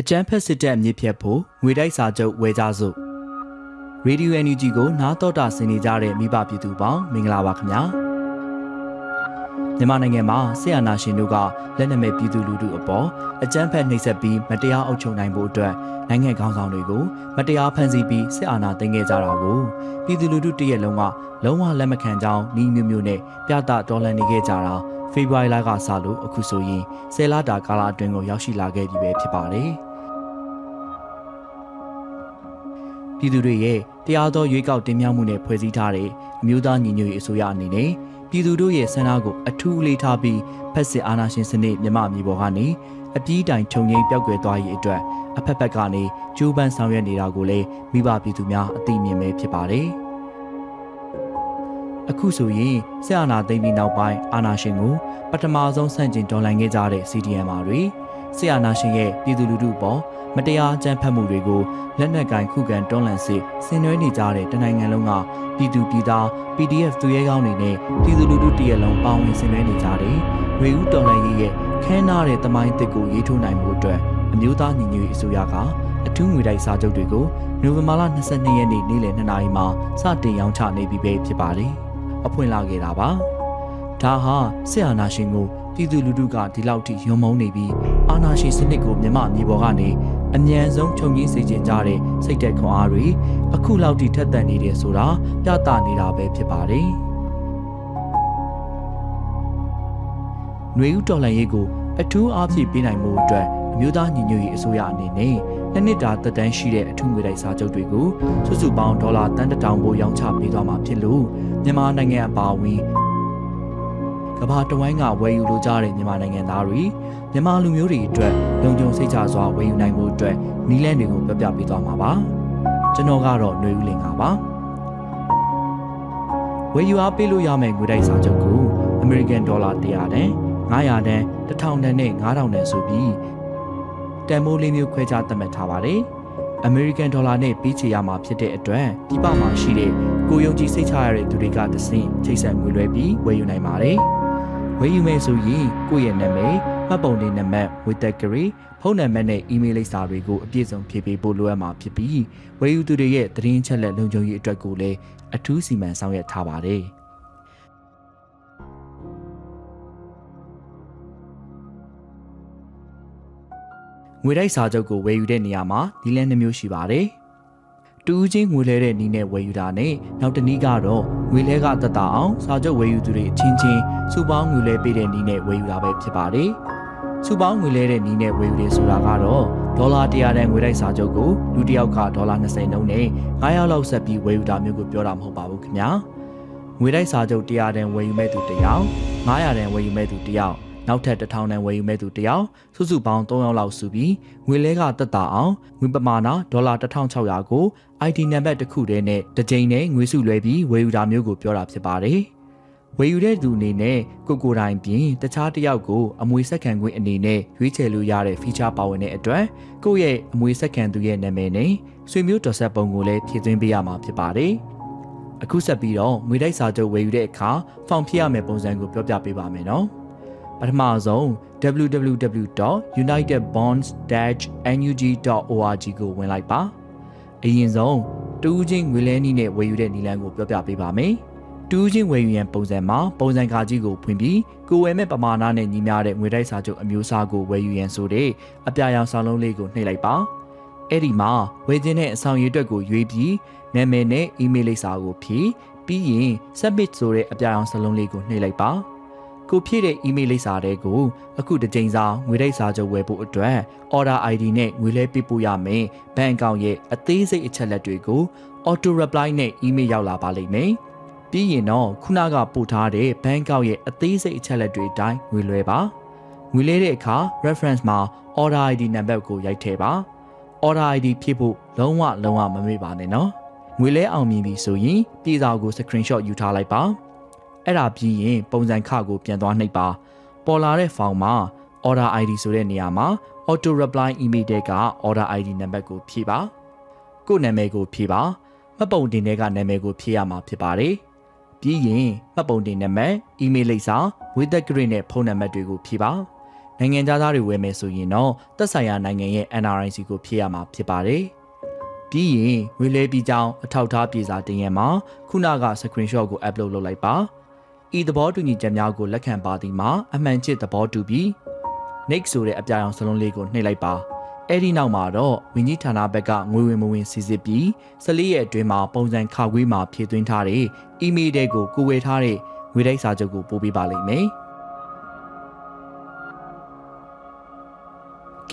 အကျန်းဖက်စစ်တပ်အမြင့်ဖြတ်ဖို့ငွေတိုက်စာချုပ်ဝယ်ကြစို့ရေဒီယို NUG ကိုနားတော်တာဆင်နေကြတဲ့မိဘပြည်သူပေါင်းမင်္ဂလာပါခင်ဗျာ မြန်မာနိုင်ငံမှာဆရာနာရှင်တို့ကလက်နက်မဲ့ပြည်သူလူထုအပေါ်အကြမ်းဖက်နှိပ်စက်ပြီးမတရားအုပ်ချုပ်နိုင်ဖို့အတွက်နိုင်ငံခေါင်းဆောင်တွေကိုမတရားဖန်ဆီးပြီးစစ်အာဏာသိမ်းခဲ့ကြတာကိုပြည်သူလူထုတရက်လုံးကလုံးဝလက်မခံကြောင်းဤမျိုးမျိုးနဲ့ပြသတော်လှန်နေခဲ့ကြတာဖေဖော်ဝါရီလကစလို့အခုဆိုရင်ဆယ်လတာကာလအတွင်းကိုရောက်ရှိလာခဲ့ပြီပဲဖြစ်ပါတယ်။ပြည်သူတွေရဲ့တရားသောရွေးကောက်တင်မြှောက်မှုနဲ့ဖွဲ့စည်းထားတဲ့အမျိုးသားညီညွတ်ရေးအစိုးရအနေနဲ့ ပြည်သူတို့ရဲ့ဆန္ဒကိုအထူးလေးထားပြီးဖက်စစ်အာဏာရှင်စနစ်မြမမျိုးပေါ်ကနေအပြည့်တိုင်ခြုံငိမ့်ပြောက်ကွယ်သွားရေးအတွက်အဖက်ဖက်ကနေကြိုးပမ်းဆောင်ရွက်နေတာကိုလည်းမိဘပြည်သူများအသိမြင်ပဲဖြစ်ပါတယ်။အခုဆိုရင်ဆရာနာသိမ့်ပြီးနောက်ပိုင်းအာနာရှင်ကိုပထမဆုံးဆန့်ကျင်တော်လှန်ခဲ့ကြတဲ့ CDM ပါတွေ ဆရာနာရှင်ရဲ့ပြည်သူလူထုပေါ်မတရားအကြမ်းဖက်မှုတွေကိုလက်နက်ကင်ခုခံတွန်းလှန်စစ်ဆင်နွှဲနေကြတဲ့တနိုင်ငံလုံးကပြည်သူပြည်သား PDF သူရဲကောင်းတွေနဲ့ပြည်သူလူထုတရက်လုံးပါဝင်ဆင်နွှဲနေကြတဲ့ရေဦးတော်လှန်ရေးရဲ့ခဲနာတဲ့တမိုင်းတစ်ကိုရေးထိုးနိုင်မှုအတွက်အမျိုးသားညီညွတ်ရေးအစိုးရကအထူးငွေတိုက်စာချုပ်တွေကိုနိုဝင်ဘာလ22ရက်နေ့နေ့လယ်2နာရီမှာစတင်ရောင်းချနေပြီပဲဖြစ်ပါတယ်။အဖွင့်လာခဲ့တာပါ။ဒါဟာစစ်အာဏာရှင်ကို ပြည်သူလူထုကဒီလောက်ထိယုံမုန်းနေပြီးအာဏာရှင်စနစ်ကိုမြမမြေပေါ်ကနေအမြန်ဆုံးခြုံငင်းစေခြင်းကြတဲ့စိတ်သက်ခွန်အားတွေအခုလောက်ထိထက်သန်နေတယ်ဆိုတာပြသနေတာပဲဖြစ်ပါတယ်။ຫນွေဦးတော်လှန်ရေးကိုအထူးအားဖြည့်ပေးနိုင်မှုအတွက်အမျိုးသားညီညွတ်ရေးအစိုးရအနေနဲ့နှစ်နှစ်တာသက်တမ်းရှိတဲ့အထူးငွေတိုက်စာချုပ်တွေကိုစုစုပေါင်းဒေါ်လာတန်တထောင်ပိုရောင်းချပေးသွားမှာဖြစ်လို့မြန်မာနိုင်ငံအပါအဝင် ကမ္ဘာတဝိုင်းကဝယ်ယူလိုကြတဲ့မြန်မာနိုင်ငံသားတွေမြန်မာလူမျိုးတွေအတွက်လုံခြုံစိတ်ချစွာဝယ်ယူနိုင်မှုအတွက်နီးလန်းတွေကိုပြပြပေးသွားမှာပါကျွန်တော်ကတော့ຫນွေဦးလင်ပါပါဝယ်ယူအားပေးလို့ရမယ့်ငွေတိုက်စာချုပ်ကို American Dollar 100တန်900တန်1000တန်နဲ့9000တန်ဆိုပြီးတန်မိုးလေးမျိုးခွဲခြားသတ်မှတ်ထားပါတယ်။ American Dollar နဲ့ပေးချေရမှာဖြစ်တဲ့အတွက်ဒီပမှာရှိတဲ့ကိုယုံကြည်စိတ်ချရတဲ့သူတွေကသစင်ချိတ်ဆက်ငွေလွှဲပြီးဝယ်ယူနိုင်ပါတယ်။ ဝယ်ယူမယ်ဆိုရင်ကိုယ့်ရဲ့နာမည်မှတ်ပုံတင်နံပါတ်ဝေတက်ကရီဖုန်းနံပါတ်နဲ့အီးမေးလ်လိပ်စာတွေကိုအပြည့်စုံဖြည့်ပေးဖို့လိုအပ်မှာဖြစ်ပြီးဝယ်ယူသူတွေရဲ့သတင်းချက်လက်လုံခြုံရေးအတွက်ကိုလည်းအထူးစီမံဆောင်ရွက်ထားပါတယ်။ငွေတိုက်စာချုပ်ကိုဝယ်ယူတဲ့နေရာမှာနီလန်းနှမျိုးရှိပါတယ်။ တူးချင်းငွေလဲတဲ့နီးနဲ့ဝယ်ယူတာနဲ့နောက်တစ်နည်းကတော့ငွေလဲကတက်တာအောင်စာချုပ်ဝယ်ယူသူတွေအချင်းချင်းစုပေါင်းငွေလဲပေးတဲ့နီးနဲ့ဝယ်ယူတာပဲဖြစ်ပါတယ်။စုပေါင်းငွေလဲတဲ့နီးနဲ့ဝယ်ယူတယ်ဆိုတာကတော့ဒေါ်လာ100တန်ငွေတိုက်စာချုပ်ကိုလူတစ်ယောက်ကဒေါ်လာ20နှုန်းနဲ့900လောက်ဆက်ပြီးဝယ်ယူတာမျိုးကိုပြောတာမဟုတ်ပါဘူးခင်ဗျာ။ငွေတိုက်စာချုပ်100တန်ဝယ်ယူမဲ့သူတစ်ယောက်900တန်ဝယ်ယူမဲ့သူတစ်ယောက် နောက်ထပ်တစ်ထောင်တန်ဝယ်ယူမဲ့သူတယောက်စုစုပေါင်း3ယောက်လောက်စုပြီးငွေလဲကတက်တာအောင်ငွေပမာဏဒေါ်လာ1600ကို ID နံပါတ်တစ်ခုတည်းနဲ့တစ်ကြိမ်နဲ့ငွေစုလွှဲပြီးဝယ်ယူတာမျိုးကိုပြောတာဖြစ်ပါတယ်။ဝယ်ယူတဲ့သူအနေနဲ့ကိုကိုတိုင်ပြင်တခြားတစ်ယောက်ကိုအမွေဆက်ခံခွင့်အနေနဲ့ရွေးချယ်လို့ရတဲ့ feature ပါဝင်တဲ့အတွက်ကိုယ့်ရဲ့အမွေဆက်ခံသူရဲ့နာမည်နဲ့ဆွေမျိုးတော်ဆက်ပုံကိုလည်းဖြည့်သွင်းပေးရမှာဖြစ်ပါတယ်။အခုဆက်ပြီးတော့ငွေတိုက်စာချုပ်ဝယ်ယူတဲ့အခါဖောင်ဖြည့်ရမယ့်ပုံစံကိုပြောပြပေးပါမယ်နော်။ ပထမဆုံး www.unitedbonds-nug.org ကိုဝင်လိုက်ပါအရင်ဆုံးတူးချင်းငွေလဲနည်းနဲ့ဝယ်ယူတဲ့နည်းလမ်းကိုပြောပြပေးပါမယ်တူးချင်းဝယ်ယူရန်ပုံစံမှာပုံစံကာကြီးကိုဖွင့်ပြီးကိုဝယ်မဲ့ပမာဏနဲ့ညီမျှတဲ့ငွေတိုက်စာချုပ်အမျိုးအစားကိုဝယ်ယူရန်ဆိုတဲ့အပြာရောင်စာလုံးလေးကိုနှိပ်လိုက်ပါအဲ့ဒီမှာဝယ်ခြင်းတဲ့အဆောင်ရည်အတွက်ကိုရွေးပြီးနာမည်နဲ့ email လိပ်စာကိုဖြည့်ပြီးရင် submit ဆိုတဲ့အပြာရောင်စာလုံးလေးကိုနှိပ်လိုက်ပါ ကိုဖြည့်တဲ့ email လိပ်စာတွေကိုအခုတစ်ကြိမ်စာငွေတိုက်စာချုပ်ဝယ်ဖို့အတွက် order ID နဲ့ငွေလဲပေးပို့ရမယ်။ဘဏ်အကောင့်ရဲ့အသေးစိတ်အချက်လက်တွေကို auto reply နဲ့ email ရောက်လာပါလိမ့်မယ်။ပြီးရင်တော့ခုနကပို့ထားတဲ့ဘဏ်အကောင့်ရဲ့အသေးစိတ်အချက်လက်တွေအတိုင်းငွေလွှဲပါ။ငွေလဲတဲ့အခါ reference မှာ order ID နံပါတ်ကိုရိုက်ထည့်ပါ။ order ID ဖြည့်ဖို့လုံးဝလုံးဝမမေ့ပါနဲ့နော်။ငွေလဲအောင်မြင်ပြီဆိုရင်ပြည်စာကို screenshot ယူထားလိုက်ပါ။ အဲ့ဒါပြီးရင်ပုံစံခကိုပြန်သွားနှိပ်ပါပေါ်လာတဲ့ဖောင်မှာ order ID ဆိုတဲ့နေရာမှာ auto reply email တဲ့က order ID နံပါတ်ကိုဖြည့်ပါကို့နာမည်ကိုဖြည့်ပါမှတ်ပုံတင်တဲ့ကနာမည်ကိုဖြည့်ရမှာဖြစ်ပါတယ်ပြီးရင်မှတ်ပုံတင်နံပါတ် email လိပ်စာဝေသက်ဂရစ်နဲ့ဖုန်းနံပါတ်တွေကိုဖြည့်ပါနိုင်ငံသားတွေဝယ်မယ်ဆိုရင်တော့သက်ဆိုင်ရာနိုင်ငံရဲ့ NRIC ကိုဖြည့်ရမှာဖြစ်ပါတယ်။ပြီးရင်ငွေလဲပြီးကြောင်းအထောက်အထားပြေစာတင်ရမှာခုနက screenshot ကို upload လုပ်လိုက်ပါ။ ဤသဘောတူညီချက်များကိုလက်ခံပါသည်မှာအမှန်ချစ်သဘောတူပြီး next ဆိုတဲ့အပြာရောင်စလုံးလေးကိုနှိပ်လိုက်ပါ။အဲ့ဒီနောက်မှာတော့ဝင်းကြီးဌာနဘက်ကငွေဝင်မဝင်စစ်စစ်ပြီး14ရက်အတွင်းမှာပုံစံခါခွေးမှာဖြည့်သွင်းထားတဲ့ email တွေကိုကိုဝေထားတဲ့ငွေတိုက်စာချုပ်ကိုပို့ပေးပါလိမ့်မယ်။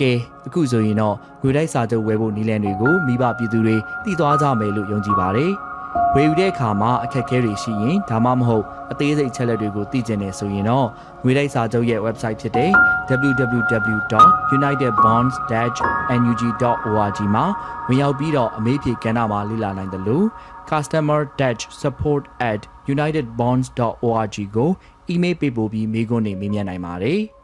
ကဲအခုဆိုရင်တော့ငွေတိုက်စာချုပ်ဝယ်ဖို့နည်းလမ်းတွေကိုမိဘပြည်သူတွေသိသွားကြမယ်လို့ယုံကြည်ပါတယ်။ ဝယ်ယူတဲ့အခါမှာအခက်အခဲတွေရှိရင်ဒါမှမဟုတ်အသေးစိတ်ချက်လက်တွေကိုသိကျင်နေဆိုရင်တော့ငွေတိုက်စာချုပ်ရဲ့ website ဖြစ်တဲ့ www.unitedbonds-nug.org မှာဝင်ရောက်ပြီးတော့အမေးဖြေကဏ္ဍမှာလေ့လာနိုင်တယ်လို့ customer-support@unitedbonds.org ကို email ပေးပို့ပြီးမေးခွန်းတွေမေးမြန်းနိုင်ပါတယ်။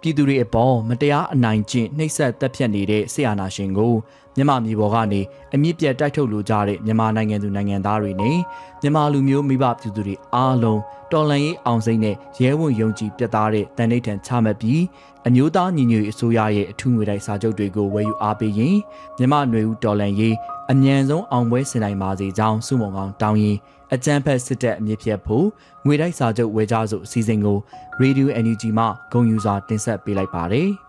ပြည်သူတွေအပေါ်မတရားအနိုင်ကျင့်နှိပ်စက်တပ်ဖြတ်နေတဲ့ဆီယာနာရှင်ကိုမြန်မာပြည်ပေါ်ကနေအမြင့်ပြတ်တိုက်ထုတ်လိုကြတဲ့မြန်မာနိုင်ငံသူနိုင်ငံသားတွေနဲ့မြန်မာလူမျိုးမိဘပြည်သူတွေအားလုံးတော်လှန်ရေးအောင်စိမ့်နဲ့ရဲဝံယုံကြည်ပြတ်သားတဲ့တန်ဋိဌာန်ချမှတ်ပြီးအမျိုးသားညီညွတ်ရေးအစိုးရရဲ့အထူးငွေတိုက်စာချုပ်တွေကိုဝယ်ယူအားပေးရင်မြန်မာຫນွေဦးတော်လှန်ရေး အမြန်ဆုံးအောင်ပွဲဆင်နိုင်ပါစေကြောင်းစုမုံကောင်းတောင်းရင်အကြမ်းဖက်စစ်တပ်အမြင့်ဖြတ်ဖို့ငွေတိုက်စာချုပ်ဝယ်ကြစို့အစည်းအဝေးကို Radio NUG မှဂုံယူစွာတင်ဆက်ပေးလိုက်ပါတယ်။